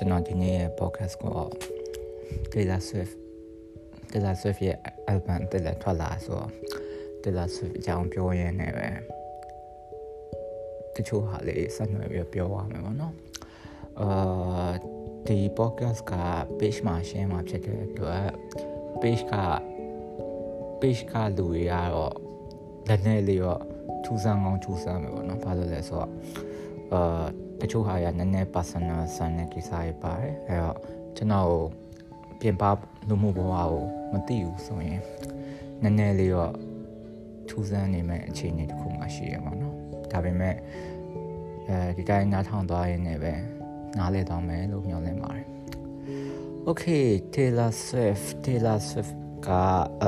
ကျွန်တော်ဒီနေ့ရဲ့ podcast ကို Taylor Swift Taylor Swift ရဲ့ album တက်လက်ထွက်လာဆိုတော့ Taylor Swift အကြောင်းပြောရင်းနဲ့ပဲတချို့ဟာလေးဆက်နွယ်ပြီးပြောရမယ်ပေါ့နော်အာဒီ podcast က page မှာ share မှာဖြစ်တဲ့အတွက် page က page ကလူတွေကတော့လည်းနည်းလေးတော့ထူဆန်းကောင်းထူဆန်းမယ်ပေါ့နော်ဘာလို့လဲဆိုတော့အာ တချို့ဟာရနည်းနည်း personal ဆန်တဲ့ကိစ္စတွေပါတယ်အဲ့တော့ကျွန်တော်ပြင်ပလူမှုဘဝကိုမသိဘူးဆိုရင်နည်းနည်းလေးတော့ထူးဆန်းနေမဲ့အခြေအနေတစ်ခုမှရှိရပါတော့ဒါပေမဲ့အဲဒီတိုင်းနားထောင်သွားရင်းနဲ့ပဲနားလဲသွားမယ်လို့မျှော်လင့်ပါတယ် Okay Taylor Swift Taylor Swift က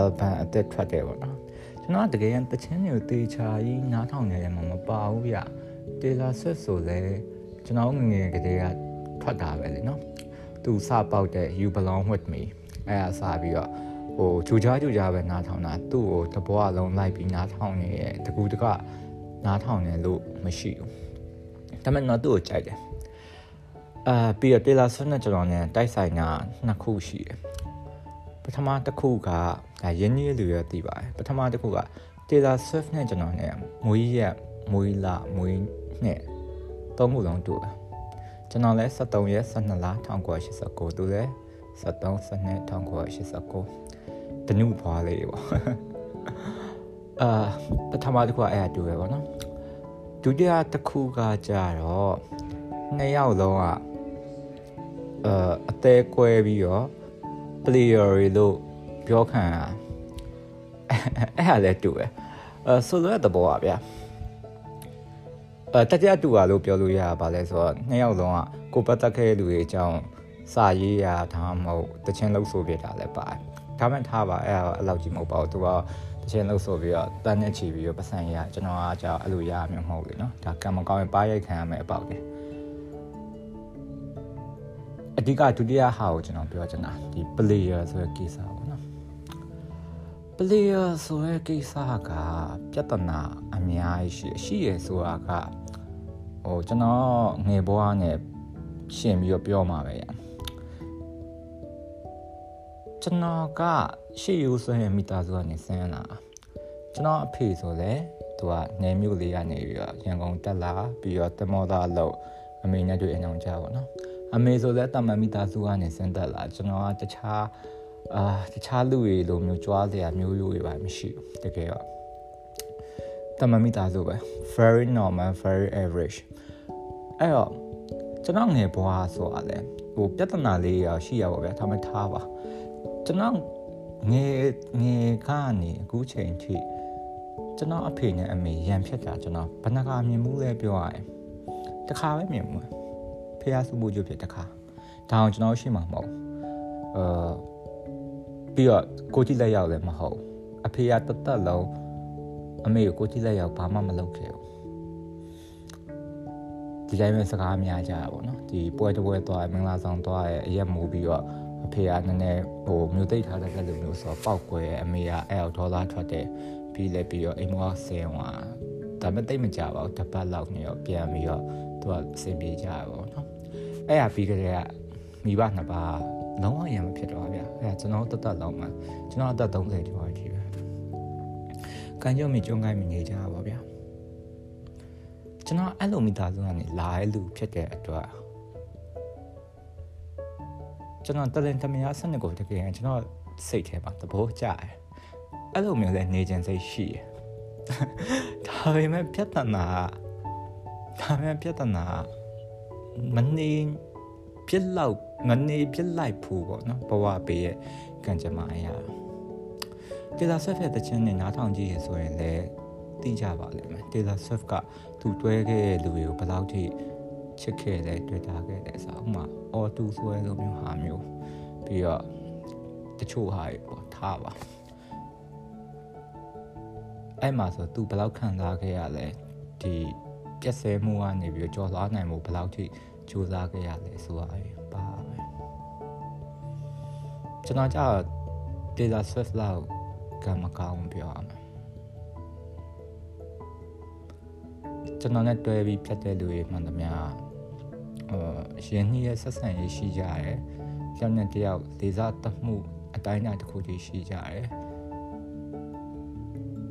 album အသက်ထွက်တယ်ပေါ့နော်ကျွန်တော်တကယ်တချင်းတွေကိုတေချာကြီးနားထောင်နေတယ်မှမပါဘူးဗျ Taylor Swift ဆိုလဲ ကျွန်တော်ငငယ်ကလေးကထွက်တာပဲလေနော်သူစပေါက်တဲ့ You Belong With Me အဲ့ဒါစပြီးတော့ဟိုဂျူကြားဂျူကြားပဲနားထောင်တာသူ့ကိုတပွားလုံးလိုက်ပြီးနားထောင်နေရဲ့တကူတကနားထောင်နေလို့မရှိဘူးဒါပေမဲ့တော့သူ့ကိုကြိုက်တယ်အာပြီးတော့ Taylor Swift နဲ့ကျွန်တော်နဲ့တိုက်ဆိုင်တာနှစ်ခုရှိတယ်ပထမတစ်ခုကဒါရင်းနှီးလူရသိပါတယ်ပထမတစ်ခုက Taylor Swift နဲ့ကျွန်တော်နဲ့မွေးရက်မွေးလမွေးနှစ် သုံးခုလုံးတူတယ်ကျွန်တော်လည်း73ရက်12လ1989သူလည်း73 12 1989တနုဖွာလေးပေါ့အာပထမတစ်ခုကအဲ့ဒါတူရပေါ့နော်ဒုတိယတစ်ခုကကြတော့နှစ်ယောက်လုံးကအာအသေးကွဲပြီးတော့ player တွေလို့ပြောခံတာအဲ့ဟာလည်းတူတယ်အဲဆိုလိုတဲ့သဘောပါဗျာ အဲတကြတူပါလို့ပြောလို့ရပါလဲဆိုတော့နှစ်ယောက်လုံးကကိုပတ်သက်ခဲ့တဲ့လူတွေအကြောင်းစာရေးရဒါမှမဟုတ်တခြင်းလှုပ်ဆိုပြတာလည်းပါတယ်ဒါမှထားပါအဲ့ဒါအဲ့လောက်ကြီးမဟုတ်ပါဘူးသူကတခြင်းလှုပ်ဆိုပြီးတော့တန်းနဲ့ချီပြီးတော့ပတ်စံရကျွန်တော်ကကြောက်အဲ့လိုရရမျိုးမဟုတ်လေနော်ဒါကံမကောင်းရင်ပါရိုက်ခံရမယ်အပေါက်တယ်အဓိကဒုတိယဟာကိုကျွန်တော်ပြောချင်တာဒီ player ဆိုတဲ့ကိစ္စပေါ့နော် player ဆိုတဲ့ကိစ္စကပြဿနာအများကြီးရှိရှိရဆိုတာက ဟိုကျွန်တော်ငယ်ဘဝနဲ့ရှင်ပြီးတော့ပြောမှာပဲရကျွန်တော်ကရှေ့ရိုးဆိုရင်မိသားစုကနေဆင်းလာကျွန်တော်အဖေဆိုလဲသူကနေမြို့လေးကနေပြီးတော့ရန်ကုန်တက်လာပြီးတော့တမောသားလို့အမေနဲ့တွေ့အောင်ကြပါတော့အမေဆိုလဲတမန်မိသားစုကနေဆင်းတက်လာကျွန်တော်ကတခြားအာတခြားလူတွေလိုမျိုးကြွားစရာမျိုးရိုးတွေပါမရှိဘူးတကယ်တော့ တမန်မိသားစုပဲ very normal very average အဲ့တော့ကျွန်တော်ငယ်ဘွားဆိုတာလဲဟိုပြဿနာလေးရရှိရပါဗျာဒါမှထားပါကျွန်တော်ငယ်ငယ်ကနေအခုချိန်ထိကျွန်တော်အဖေနဲ့အမေရန်ဖြစ်တာကျွန်တော်ဘယ်နှခါမြင်မှုလဲပြောရရင်တစ်ခါပဲမြင်မှုဖေးစုမှုကျဖြစ်တစ်ခါဒါအောင်ကျွန်တော်ရှိမှာမဟုတ်အာပြီးတော့ကိုကြည့်လက်ရောက်လည်းမဟုတ်အဖေကတသက်လုံး အမေကိုကိုကြည့်လက်ရောက်ဘာမှမလုပ်ခဲ့ဘူးဒီတိုင်းပဲစကားများကြတာပေါ့နော်ဒီပွဲတပွဲသွားမင်္ဂလာဆောင်သွားရဲ့အရက်မူပြီးတော့အဖေကနည်းနည်းဟိုမြို့သိပ်ထားတဲ့လိုမျိုးဆိုတော့ပောက်ကွဲအမေကအဲ့အော်ဒေါ်လာထွက်တယ်ပြီးလဲပြီးတော့အိမ်မောဆင်းသွားဒါပေမဲ့တိတ်မကြပါဘူးတပတ်လောက်နေတော့ပြန်ပြီးတော့သူကအဆင်ပြေကြရပါတော့နော်အဲ့ဟာပြီးကြတဲ့ကမိဘနှစ်ပါးလုံးဝရံမဖြစ်တော့ဗျာအဲ့ဒါကျွန်တော်တသက်လုံးမှာကျွန်တော်အသက်30ကျော်အထိပဲ ကန်ကြုံမိကျုံကိုင်းမိနေကြပါဗျာကျွန်တော်အဲ့လိုမိသားစုကနေလာတဲ့လူဖြစ်တဲ့အတွက်ကျွန်တော်တလင်တမယာစနစ်ကိုတကယ်ကျွန်တော်စိတ်ထဲမှာသဘောကျတယ်အဲ့လိုမျိုးလဲနေခြင်းစိတ်ရှိတယ်ဒါပေမဲ့ပြဿနာဒါပေမဲ့ပြဿနာမနေပြစ်လောက်မနေပြစ်လိုက်ဖို့ပေါ့နော်ဘဝပေးရဲ့ကံကြမ္မာအရာ တေလာဆွဲဖက်တဲ့ချင်းနဲ့နားထောင်ကြည့်ရဆိုရင်လည်းသိကြပါလိမ့်မယ်တေလာဆွဲကသူတွဲခဲ့တဲ့လူတွေကိုဘယ်လောက်ထိချစ်ခဲ့လဲတွေ့တာခဲ့လဲဆိုဥမာအော်တူဆွဲလိုမျိုးဟာမျိုးပြီးတော့တချို့ဟာပေါ့ထားပါအဲ့မှာဆိုသူဘယ်လောက်ခံစားခဲ့ရလဲဒီပြက်ဆဲမှုကနေပြီးကြော်သွားနိုင်မှုဘယ်လောက်ထိစူးစမ်းခဲ့ရလဲဆိုတာပါပဲကျွန်တော်ကြောက် Taylor Swift လောက် ကမကောင်းပြောရမယ်ကျွန်တော်နဲ့တွဲပြီးဖြတ်တဲ့လူတွေမှန်သမျှဟိုရင်နှီးရဲ့ဆက်ဆံရေးရှိကြတယ်တယောက်နဲ့တယောက်ဒေသတမှုအတိုင်းအတာတစ်ခုတည်းရှိကြတယ်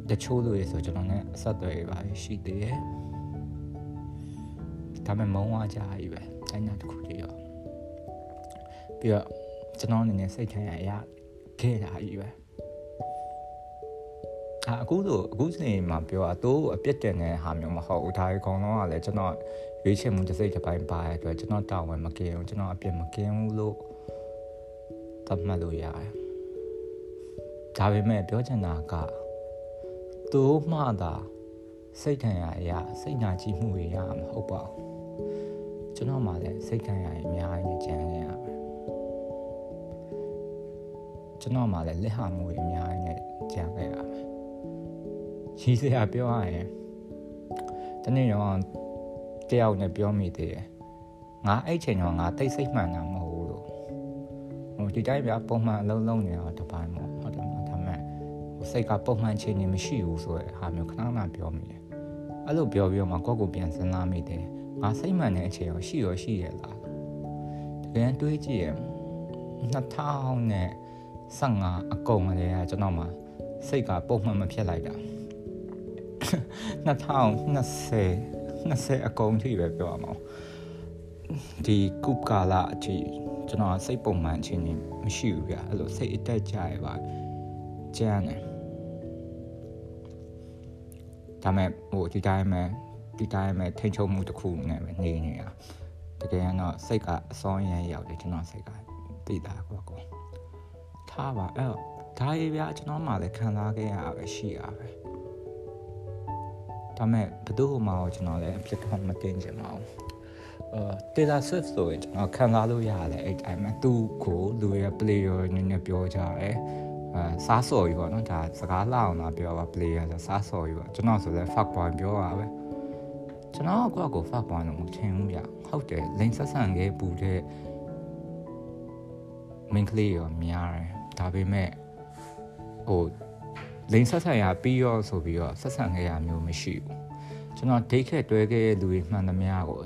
တချို့လူတွေဆိုကျွန်တော်နဲ့အဆက်အသွယ်တွေပါရှိသေးတယ်ဒါပေမဲ့မုံဝါကြကြီးပဲအတိုင်းအတာတစ်ခုတည်းရောပြီးတော့ကျွန်တော်အနေနဲ့စိတ်ခံရရခဲ့တာကြီးပဲ အခုဆိုအခုစီမှာပြောအတိုးအပြစ်တင်တဲ့ဟာမျိုးမဟုတ်ဘူးဒါအကောင်လုံးကလည်းကျွန်တော်ရွေးချယ်မှုတစ်စိတ်တစ်ပိုင်းပါတဲ့အတွက်ကျွန်တော်တောင်းဝင်မကင်းဘူးကျွန်တော်အပြစ်မကင်းဘူးလို့သတ်မှတ်လို့ရတယ်ဒါပေမဲ့ပြောချင်တာကသူမှသာစိတ်ခံရအရာစိတ်နာကြည့်မှုတွေရမှာမဟုတ်ပါဘူးကျွန်တော်မှလည်းစိတ်ခံရရင်အများကြီးကြံခဲ့ရပါကျွန်တော်မှလည်းလက်ဟာမှုတွေအများကြီးနဲ့ကြံခဲ့ရပါ ရီးစရာပြောရရင်တနေ့တော့တယောက်နဲ့ပြောမိသေးတယ်ငါအဲ့ချိန်တော့ငါတိတ်စိတ်မှန်တာမဟုတ်ဘူးလို့ဟိုဒီတိုင်းပြပုံမှန်အလုံးလုံးနေတာတပိုင်းပေါ့ဟုတ်တယ်မလားဒါပေမဲ့ဟိုစိတ်ကပုံမှန်ချိန်နေမရှိဘူးဆိုတဲ့ဟာမျိုးခဏခဏပြောမိတယ်အဲ့လိုပြောပြီးတော့မှကိုယ့်ကိုပြန်စဉ်းစားမိတယ်ငါစိတ်မှန်တဲ့အချိန်ရောရှိရောရှိရလားတကယ်တွေးကြည့်ရ2015အကုန်ကလေးကကျွန်တော်မှစိတ်ကပုံမှန်မဖြစ်လိုက်တာ 2020 20အကုန်ထိပဲပြောရမှာဒီကုပကာလာအထိကျွန်တော်စိတ်ပုံမှန်ချင်းနေမရှိဘူးဗျအဲ့လိုစိတ်အတက်ကြရပါကြမ်းတယ်ဒါမဲ့ဟိုဒီတိုင်းမှာဒီတိုင်းမှာထိန်ချုံမှုတစ်ခုနဲ့ပဲနေနေတာတကယ်တော့စိတ်ကအစောရမ်းရောက်တယ်ကျွန်တော်စိတ်ကသိတာကွာကောထားပါအဲ့တော့ဒါရေးဗျာကျွန်တော်မှလည်းခံစားခဲ့ရတာပဲရှိရပဲ ဒါမဲ့ဘယ်သူမှကျွန်တော်လည်းအဖြစ်တော့မတင်ချင်ပါဘူးအာ Taylor Swift ဆိုရင်ကျွန်တော်ခံစားလို့ရတယ်အဲ့တိုင်းမှာသူ့ကိုလူရဲ့ player အနေနဲ့ပြောကြတယ်အာစားစော်ကြီးပေါ့နော်ဒါစကားလောက်အောင်လာပြောပါ player ဆိုစားစော်ကြီးပေါ့ကျွန်တော်ဆိုလဲ fuck boy ပြောတာပဲကျွန်တော်ကကို fuck boy လို့မထင်ဘူးဗျဟုတ်တယ်လိန်ဆက်ဆံခဲ့ပူတဲ့ main ကလေးရောများတယ်ဒါပေမဲ့ဟို လိန်ဆက်ဆံရပြီးရောဆိုပြီးတော့ဆက်ဆံခဲ့ရမျိုးမရှိဘူးကျွန်တော်ဒိတ်ခဲ့တွဲခဲ့တဲ့လူတွေမှန်သမျှကို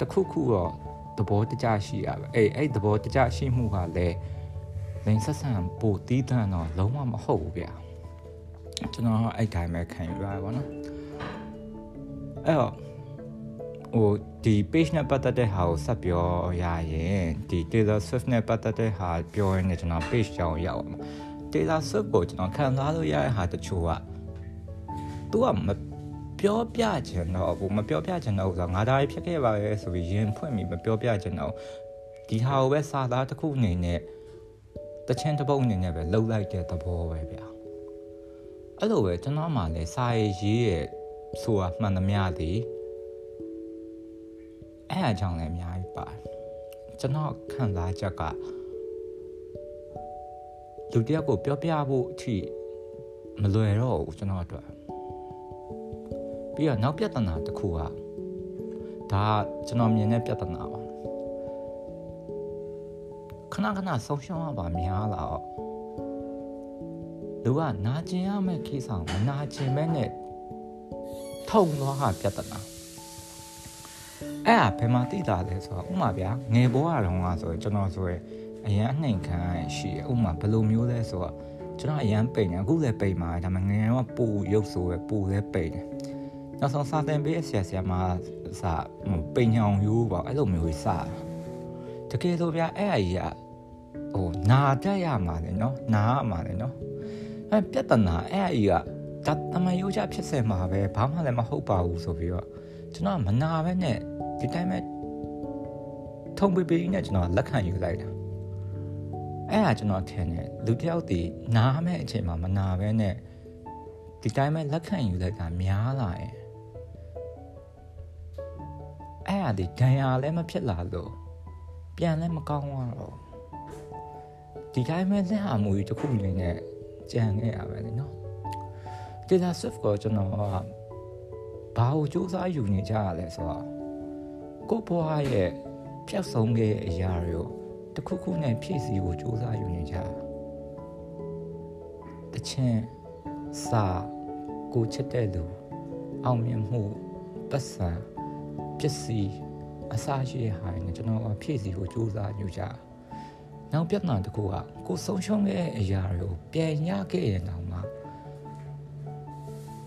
တခုခုတော့သဘောတကျရှိရပဲအေးအဲ့သဘောတကျရှိမှုကလည်းလိန်ဆက်ဆံပိုတီးတန်းတော့လုံးဝမဟုတ်ဘူးဗျာကျွန်တော်အဲ့တိုင်းပဲခံယူရပါဘောနော်အဲ့တော့ဟိုဒီ page နဲ့ပတ်သက်တဲ့ဟာကိုဆက်ပြောရရင်ဒီ Taylor Swift နဲ့ပတ်သက်တဲ့ဟာပြောရရင်ကျွန်တော် page ကြောင်းရောက်အောင် Taylor Swift ကိုကျွန်တော်ခံစားလို့ရတဲ့ဟာတချို့က तू ကမပြောပြချင်တော့ဘူးမပြောပြချင်တော့ဘူးဆိုတော့ငါဒါရီဖြစ်ခဲ့ပါရဲ့ဆိုပြီးရင်ဖွင့်ပြီးမပြောပြချင်တော့ဒီဟာကိုပဲစာသားတစ်ခုအနေနဲ့တချင်းတစ်ပုတ်အနေနဲ့ပဲလှုပ်လိုက်တဲ့သဘောပဲဗျာအဲ့လိုပဲကျွန်တော်မှလည်းစာရေးရေးရဲ့ဆိုတာမှန်သမျှသည်အဲ့အကြောင်းလည်းအများကြီးပါတယ်ကျွန်တော်ခံစားချက်က လူတယောက်ကိုပြောပြဖို့အထိမလွယ်တော့ဘူးကျွန်တော်အတွက်ပြီးတော့နောက်ပြဿနာတစ်ခုကဒါကျွန်တော်မြင်တဲ့ပြဿနာပါခဏခဏဆုံးရှုံးရပါများလာတော့လူကနာကျင်ရမယ့်ကိစ္စမနာကျင်မဲ့နဲ့ထုံသွားတာပြဿနာအဲ့ဒါဘယ်မှာသိတာလဲဆိုတော့ဥမာဗျာငယ်ဘဝတုန်းကဆိုရင်ကျွန်တော်ဆိုရင် အရန်အနှိမ်ခံရှိဥမာဘယ်လိုမျိုးလဲဆိုတော့ကျွန်တော်အရန်ပိန်တယ်အခုလည်းပိန်ပါတယ်ဒါပေမဲ့ငယ်တော့ပူရုပ်ဆိုပဲပူလည်းပိန်တယ်နောက်ဆုံးစာသင်ပေးဆရာဆရာမစာပိန်ညောင်ယူပါအဲ့လိုမျိုးကြီးစာတကယ်လို့ဗျာအဲ့အကြီးကဟိုနာတတ်ရမှာလေနော်နာရမှာလေနော်အဲ့ပြဿနာအဲ့အကြီးကတတမယိုးချဖြစ်စင်မှာပဲဘာမှလည်းမဟုတ်ပါဘူးဆိုပြီးတော့ကျွန်တော်မနာပဲနဲ့ဒီတိုင်းပဲထုံပေးပေးနဲ့ကျွန်တော်လက်ခံယူလိုက်တာ အဲ့ဒါကျွန်တော်ထင်တယ်လူတယောက်တည်နားမဲ့အချိန်မှာမနာပဲနဲ့ဒီတိုင်းပဲလက်ခံယူလိုက်တာများလာရင်အဲ့ဒါဒီဒဏ်ရာလည်းမဖြစ်လာလို့ပြန်လည်းမကောင်းတော့ဒီတိုင်းပဲလက်ဟာမူကြီးတစ်ခုအနေနဲ့ကြံခဲ့ရပဲလေနော် Taylor Swift ကိုကျွန်တော်ကဘာကိုစူးစမ်းယူနေကြရလဲဆိုတော့ကိုဘွားရဲ့ပျောက်ဆုံးခဲ့တဲ့အရာတွေကို တခုခုနဲ့ဖြည့်ဆည်းဖို့စူးစမ်းယူနေကြတချင်းစာကိုချစ်တဲ့လူအောင်မြင်မှုပတ်စံပစ္စည်းအစားရှိတဲ့ဟာတွေနဲ့ကျွန်တော်ကဖြည့်စီဖို့ကြိုးစားယူကြနောက်ပြဿနာတစ်ခုကကိုဆုံးရှုံးတဲ့အရာတွေကိုပြန်ရခဲ့ရင်တော့မှ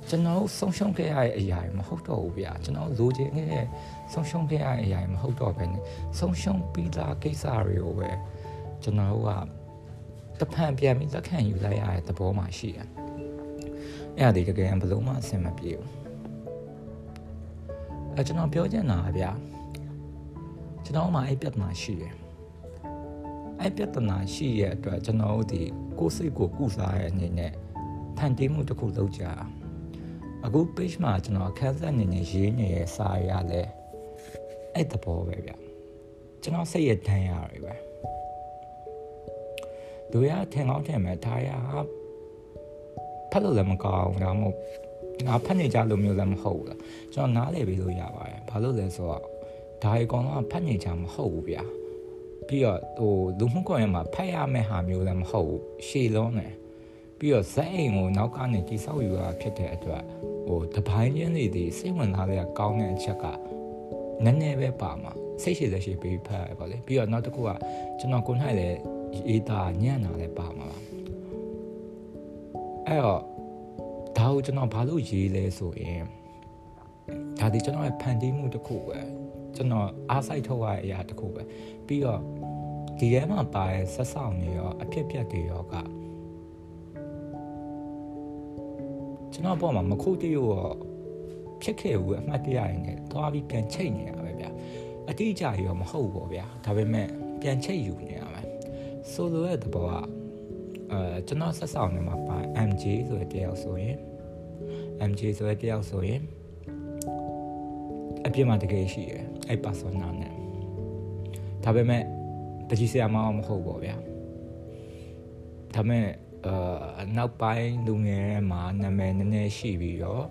ကျွန်တော်ဆုံးရှုံးခဲ့ရတဲ့အရာတွေမဟုတ်တော့ဘူးဗျာကျွန်တော်လိုချင်ခဲ့တဲ့ဆုံးရှုံးခဲ့ရတဲ့အရာတွေမဟုတ်တော့ဘဲနဲ့ဆုံးရှုံးပြီးသားကိစ္စတွေကိုပဲကျွန်တော်ကတဖန်ပြန်ပြီးလက်ခံယူလိုက်ရတဲ့သဘောမှရှိတယ်အဲ့ဒါဒီတကယ်ဘယ်လို့မှအဆင်မပြေဘူးအဲကျွန်တော်ပြောချင်တာဗျာကျွန်တော်မှအဲ့ပြဿနာရှိတယ်အဲ့ပြဿနာရှိရဲ့အတွက်ကျွန်တော်တို့ဒီကိုယ်စိတ်ကိုကုစားရဲ့အနေနဲ့ဖန်တီးမှုတစ်ခုလုပ်ကြအ ခု page မှာကျွန်တော်အခန်းဆက်နေနေရေးနေရဲ့စာရလဲအဲ့တဘောပဲဗျကျွန်တော်စိတ်ရတန်းရတယ်ပဲသူရထင်ကောင်းထင်မဲ့ဒါရဖတ်လို့လည်းမကောင်းဒါမှမဟုတ်ငါဖတ်နေကြလို့မျိုးလည်းမဟုတ်ဘူးလားကျွန်တော်နားလည်ပြီးလို့ရပါတယ်ဘာလို့လဲဆိုတော့ဒါအကောင်လုံးကဖတ်နေကြမဟုတ်ဘူးဗျာပြီးတော့ဟိုလူမှုကွန်ရက်မှာဖတ်ရမယ့်ဟာမျိုးလည်းမဟုတ်ဘူးရှည်လုံးတယ် ပြီးတော့ဇက်အိမ်ကိုနောက်ကနေတိဆောက်ယူတာဖြစ်တဲ့အတွက်ဟိုတပိုင်းချင်းတွေဒီစိတ်ဝင်စားတဲ့ကောင်းတဲ့အချက်ကနည်းနည်းပဲပါမှာစိတ်ရှိလက်ရှိပြီးဖတ်ရပါလေပြီးတော့နောက်တစ်ခုကကျွန်တော်ကိုနိုင်လည်းအေးတာညံ့တာလည်းပါမှာပါအဲ့တော့ဒါကိုကျွန်တော်ဘာလို့ရေးလဲဆိုရင်ဒါဒီကျွန်တော်ရဲ့ဖန်တီးမှုတစ်ခုပဲကျွန်တော်အားစိုက်ထုတ်ရတဲ့အရာတစ်ခုပဲပြီးတော့ဒီထဲမှာပါတဲ့ဆက်ဆောင်တွေရောအဖြစ်ပြက်တွေရောက ကျွန်တော်ပေါ်မှာမခုတ်တရရောဖြစ်ခဲ့ဘူးအမှတ်တရရင်လည်းသွားပြီးပြန်ချိတ်နေရပဲဗျအတိအကျရောမဟုတ်ဘူးဗျာဒါပေမဲ့ပြန်ချိတ်ယူနေရမယ်ဆိုလိုရဲ့သဘောကအဲကျွန်တော်ဆက်ဆောင်နေမှာပါ MJ ဆိုတဲ့တယောက်ဆိုရင် MJ ဆိုတဲ့တယောက်ဆိုရင်အပြစ်မှတကယ်ရှိရယ်အဲ့ persona နဲ့ဒါပေမဲ့တကြီးဆရာမမဟုတ်ပါဗျာဒါပေမဲ့ အာနောက်ပိုင်းလူငယ်ထဲမှာနာမည်နည်းနည်းရှိပြီးတော့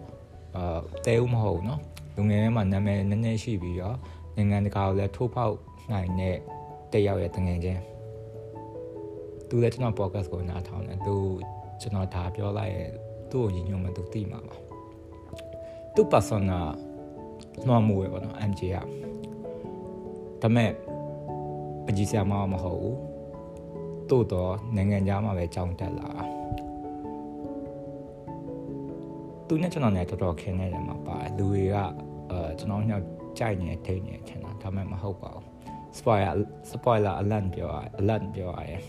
အာတဲဦးမဟုတ်เนาะလူငယ်ထဲမှာနာမည်နည်းနည်းရှိပြီးတော့နိုင်ငံတကာကိုလည်းထိုးဖောက်နိုင်တဲ့တယောက်ရဲ့တငယ်ချင်းသူလည်းကျွန်တော် podcast ကိုနားထောင်တယ်သူကျွန်တော်ဒါပြောလိုက်ရင်သူ့ကိုညညမှသူသိမှာပါသူ့ persona နှောမှုပဲပေါ့နော် MJ ကဒါမဲ့ပကြီးဆရာမမဟုတ်ဘူး တိုးတော့နိုင်ငံသားမှာပဲကြောင်းတက်လာသူနဲ့ကျွန်တော်နဲ့တော်တော်ခင်းနေတယ်မှာပါလူတွေကအဲကျွန်တော်ညောက်ကြိုက်နေထိနေချင်တာဒါမဲ့မဟုတ်ပါဘူး spoiler spoiler alert ပြောရ alert ပြောရရဲ့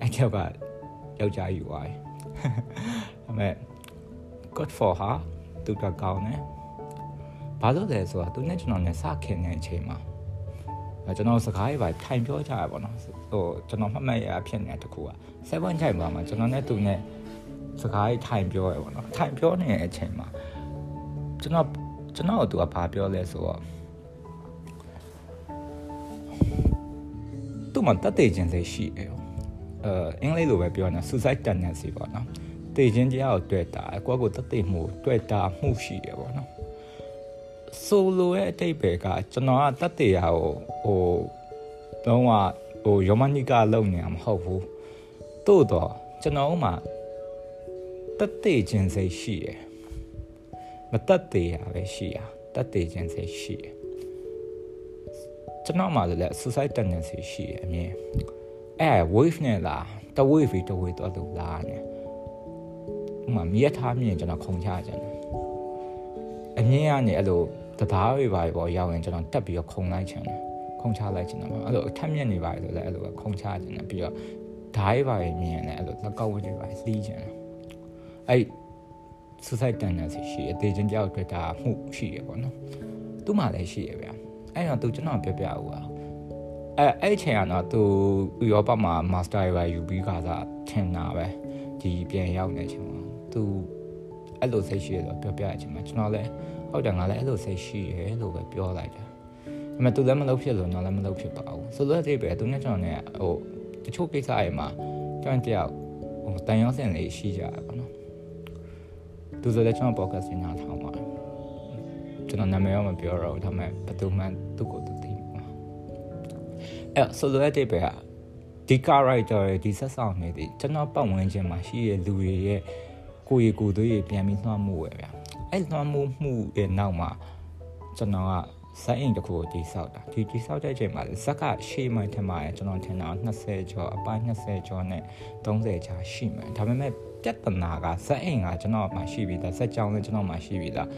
အဲ့ကျောက်ကယောက်ျားယူသွားတယ်ဒါမဲ့ good for her သူကကောင်းတယ်ဘာလို့လဲဆိုတော့သူနဲ့ကျွန်တော်နဲ့စခင်တဲ့အချိန်မှာ ကျွန်တော်စကားရေးပါထိုင်ပြောကြရပါတော့ဟိုကျွန်တော်မှတ်မှတ်ရဖြစ်နေတဲ့တခုက7 time ပါမှာကျွန်တော်နဲ့သူနဲ့စကားရေးထိုင်ပြောရပါတော့ထိုင်ပြောနေတဲ့အချိန်မှာကျွန်တော်ကျွန်တော်တို့ကဘာပြောလဲဆိုတော့သူ့မှာတတ်သိခြင်းစိတ်ရှိတယ်အဲအင်္ဂလိပ်လိုပဲပြောနေတာ suicide tendency ပေါ့နော်တေခြင်းတရားကိုတွေ့တာအကွက်ကိုတတ်သိမှုတွေ့တာမှုရှိတယ်ပေါ့နော် ဆိုလိုရဲ့အတိတ်ပဲကကျွန်တော်ကတတ်တေရာကိုဟိုတော့ဟိုယောမနိကလုံနေတာမဟုတ်ဘူးတို့တော့ကျွန်တော်မှတတ်တေခြင်းစိတ်ရှိရယ်မတတ်တေရာပဲရှိရတတ်တေခြင်းစိတ်ရှိရယ်ကျွန်တော်မှလည်း suicide tendency ရှိရအမြင်အဲ wave နဲ့လားတ wave တ wave တော့လို့လားနဲ့ဥမာမြက်ထားမြင်ကျွန်တော်ခုံချကြတယ်အမြင်ကနေအဲ့လို တရားတွေပါပေါ့ရောက်ရင်ကျွန်တော်တက်ပြီးတော့ခုံလိုက်ချင်တယ်ခုံချလိုက်ချင်တယ်ပေါ့အဲ့လိုအထက်မြက်နေပါဆိုလည်းအဲ့လိုပဲခုံချချင်တယ်ပြီးတော့ဓာတ်ပါမြင်ရင်လည်းအဲ့လိုလက်ကောက်ဝတ်တွေပါလှီးချင်တယ်အဲ့ suicide tendency ရှိအသေးချင်းကြောက်တွေ့တာမှုရှိရပေါ့နော်သူ့မှာလည်းရှိရဗျာအဲ့တော့သူကျွန်တော်ပြောပြဦးပါအဲအဲ့ချိန်ကတော့သူဥရောပမှာ master ရယူပြီးခါစားထင်တာပဲဒီပြန်ရောက်နေချိန်မှာသူအဲ့လိုစိတ်ရှိရတော့ပြောပြအချိန်မှာကျွန်တော်လည်း ဟုတ်တယ်ငါလည်းအဲ့လိုစိတ်ရှိရဲလို့ပဲပြောလိုက်တယ်အမေသူလည်းမလုပ်ဖြစ်လို့တော့လည်းမလုပ်ဖြစ်ပါဘူးဆိုတော့ဒီပဲသူနဲ့ကျွန်တော်နဲ့ဟိုတချို့ကိစ္စတွေမှာကျွန်တော်တယောက်ဟိုတန်ရောစင်လေးရှိကြရပါတော့သူဆိုလည်းကျွန်တော် podcast ညထောင်ပါကျွန်တော်နာမည်ရောမပြောတော့ဘူးဒါပေမဲ့ဘယ်သူမှသူ့ကိုသူသိမှာအဲ့ဆိုတော့ဒီပဲဒီ character တွေဒီဆက်ဆောင်နေသည်ကျွန်တော်ပတ်ဝန်းကျင်မှာရှိတဲ့လူတွေရဲ့ ကိုယ်ရည်ကိုယ်သွေးရပြန်ပြီးနှွှမ်းမှုပဲဗျာအဲ့လွှမ်းမိုးမှုရဲ့နောက်မှာကျွန်တော်ကဇက်အိမ်တစ်ခုကိုတိဆောက်တာဒီတိဆောက်တဲ့အချိန်မှာဇက်ကရှေ့မှထင်ပါတယ်ကျွန်တော်ထင်တာ20ကျော်အပိုင်း20ကျော်နဲ့30ကျော်ရှိမယ်ဒါပေမဲ့ပြဿနာကဇက်အိမ်ကကျွန်တော်မှရှိပြီးသားဇက်ကြောင်လည်းကျွန်တော်မှရှိပြီးသား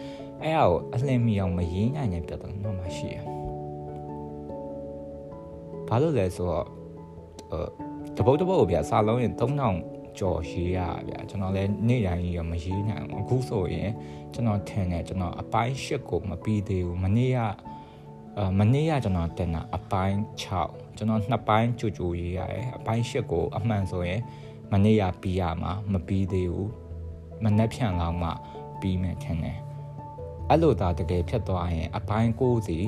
အဲ့ဒါကိုအလင်းမီအောင်မရင်းနိုင်တဲ့ပြဿနာမှရှိရဘာလို့လဲဆိုတော့တပုတ်တပုတ်ကိုဗျာစာလုံးရင်3000 ကြော်ရေးရဗျာကျွန်တော်လည်းနေ့တိုင်းကြီးမရေးနိုင်ဘူးအခုဆိုရင်ကျွန်တော်ထင်တယ်ကျွန်တော်အပိုင်း၈ကိုမပြီးသေးဘူးမနေ့ကအာမနေ့ကကျွန်တော်တင်တာအပိုင်း6ကျွန်တော်နှစ်ပိုင်းကြိုကြိုရေးရတယ်အပိုင်း၈ကိုအမှန်ဆိုရင်မနေ့ကပြီးရမှာမပြီးသေးဘူးမနေ့ဖြန်လောက်မှပြီးမယ်ထင်တယ်အဲ့လိုသာတကယ်ဖြစ်သွားရင်အပိုင်း9စီ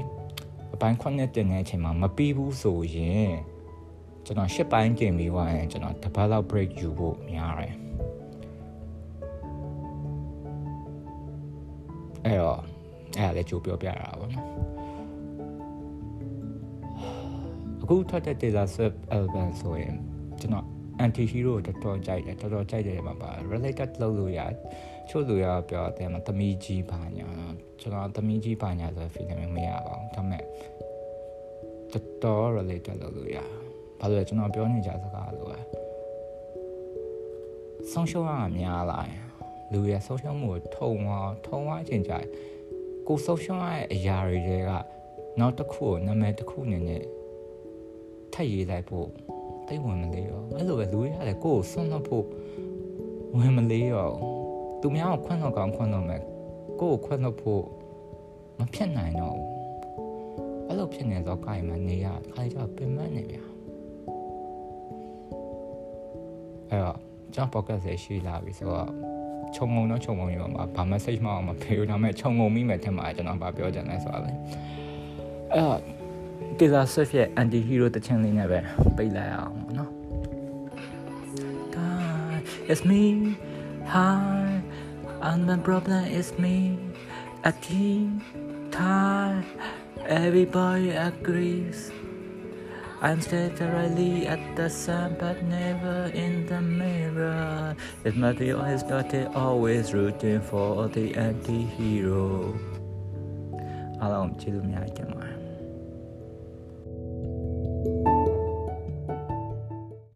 အပိုင်း9တင်တဲ့အချိန်မှာမပြီးဘူးဆိုရင် ကျွန်တော်ရှစ်ပိုင်းတင်ပြီးသွားရင်ကျွန်တော်တစ်ပတ်လောက် break ယူဖို့များတယ်အဲ့တော့အဲ့ဒါလည်းကြိုးပြောပြရတာပေါ့နော်အခုထွက်တဲ့ Taylor Swift album ဆိုရင်ကျွန်တော် anti hero တော်တော်ကြိုက်တယ်တော်တော်ကြိုက်တယ်မှာပါ related လုပ်လို့ရချို့လူရပြောတယ်မှာသမီးကြီးပါညာကျွန်တော်သမီးကြီးပါညာဆို feeling မရပါဘူးဒါပေမဲ့တော်တော် related လုပ်လို့ရ ဘာလို့လဲကျွန်တော်ပြောနေကြစကားလို့ပဲဆုံးရှုံးရမှာများလာရင်လူရဲ့ဆုံးရှုံးမှုကိုထုံသွားထုံသွားခြင်းကြကိုဆုံးရှုံးရတဲ့အရာတွေကနောက်တစ်ခုကိုနာမည်တစ်ခုအနေနဲ့ထပ်ရေးလိုက်ဖို့တိတ်ဝင်မလေးရောအဲ့လိုပဲလူရတယ်ကိုယ်ကိုဆွန့်လို့ဖို့ဝင်မလေးရောသူများကိုခွန့်တော့ကောင်းခွန့်တော့မယ်ကိုယ်ကိုခွန့်လို့ဖို့မဖြစ်နိုင်တော့ဘူးအဲ့လိုဖြစ်နေတော့ကိုင်မနေရခါကျတော့ပင်မနေဗျာ အဲ့တော့ကျွန်တော် podcast ရရှိလာပြီဆိုတော့ခြုံငုံတော့ခြုံငုံရမှာဘာ message မှမဖေးဘူးဒါပေမဲ့ခြုံငုံမိမယ်ထင်ပါတယ်ကျွန်တော်ဗာပြောချင်တယ်ဆိုတာလေအဲ့တော့ Taylor Swift ရဲ့ anti hero တခြင်းလေးနဲ့ပဲပိတ်လိုက်အောင်နော် God it's me hi and my problem is me at the time everybody agrees I'm steadily at the sun but never in the mirror It might be always started always rooting for the anti-hero အားလုံးကျေးဇူးများတင်ပါတယ်